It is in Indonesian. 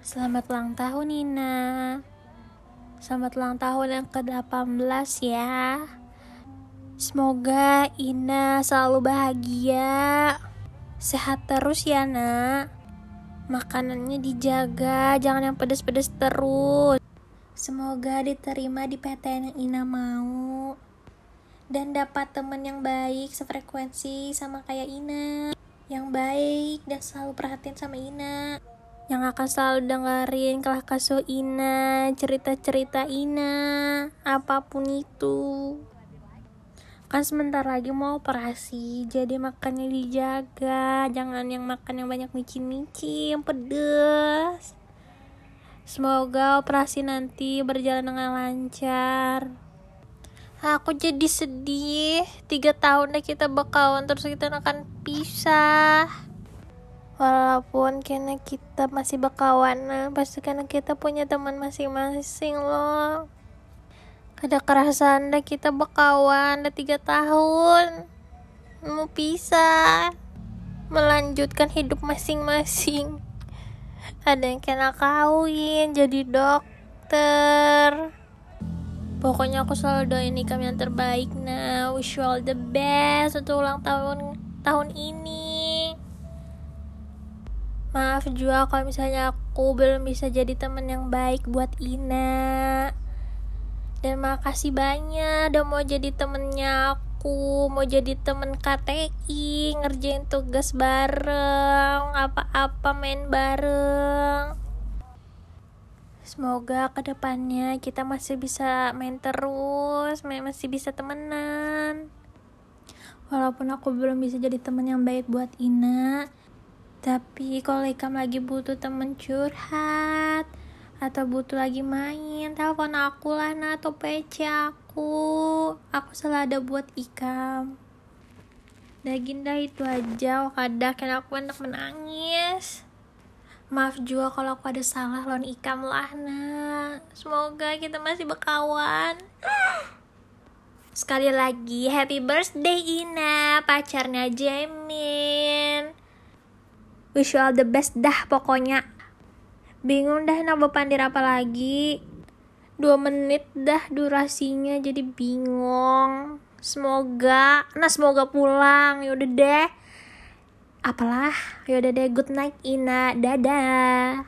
Selamat ulang tahun Nina Selamat ulang tahun yang ke-18 ya. Semoga Ina selalu bahagia. Sehat terus ya nak. Makanannya dijaga Jangan yang pedes-pedes terus. Semoga diterima di PTN yang Ina mau. Dan dapat temen yang baik Sefrekuensi sama kayak Ina. Yang baik dan selalu perhatian sama Ina yang akan selalu dengerin kelah kaso Ina, cerita-cerita Ina, apa pun itu. Kan sebentar lagi mau operasi, jadi makannya dijaga, jangan yang makan yang banyak micin-micin, pedes. Semoga operasi nanti berjalan dengan lancar. Aku jadi sedih, tiga tahun deh kita bakawan terus kita akan pisah walaupun karena kita masih berkawan pasti karena kita punya teman masing-masing loh. Ada kerasaan dah kita berkawan udah tiga tahun. Mau pisah melanjutkan hidup masing-masing. Ada yang kena kawin jadi dokter. Pokoknya aku selalu doain kami yang terbaik. Nah wish you all the best untuk ulang tahun tahun ini Maaf juga kalau misalnya aku belum bisa jadi temen yang baik buat Ina. Dan makasih banyak udah mau jadi temennya aku, mau jadi temen KTI, ngerjain tugas bareng, apa-apa main bareng. Semoga ke depannya kita masih bisa main terus, masih bisa temenan. Walaupun aku belum bisa jadi temen yang baik buat Ina, tapi kalau Ikam lagi butuh temen curhat atau butuh lagi main, telepon aku lah nah atau PC aku. Aku selalu ada buat Ikam. Daginda itu aja, kadang kan aku enak menangis. Maaf juga kalau aku ada salah lawan Ikam lah nah. Semoga kita masih berkawan. Sekali lagi, happy birthday Ina, pacarnya Jamin wish you all the best dah pokoknya. Bingung dah nak pandir apa lagi. Dua menit dah durasinya jadi bingung. Semoga nah semoga pulang. Yaudah deh. Apalah yaudah deh. Good night Ina. Dadah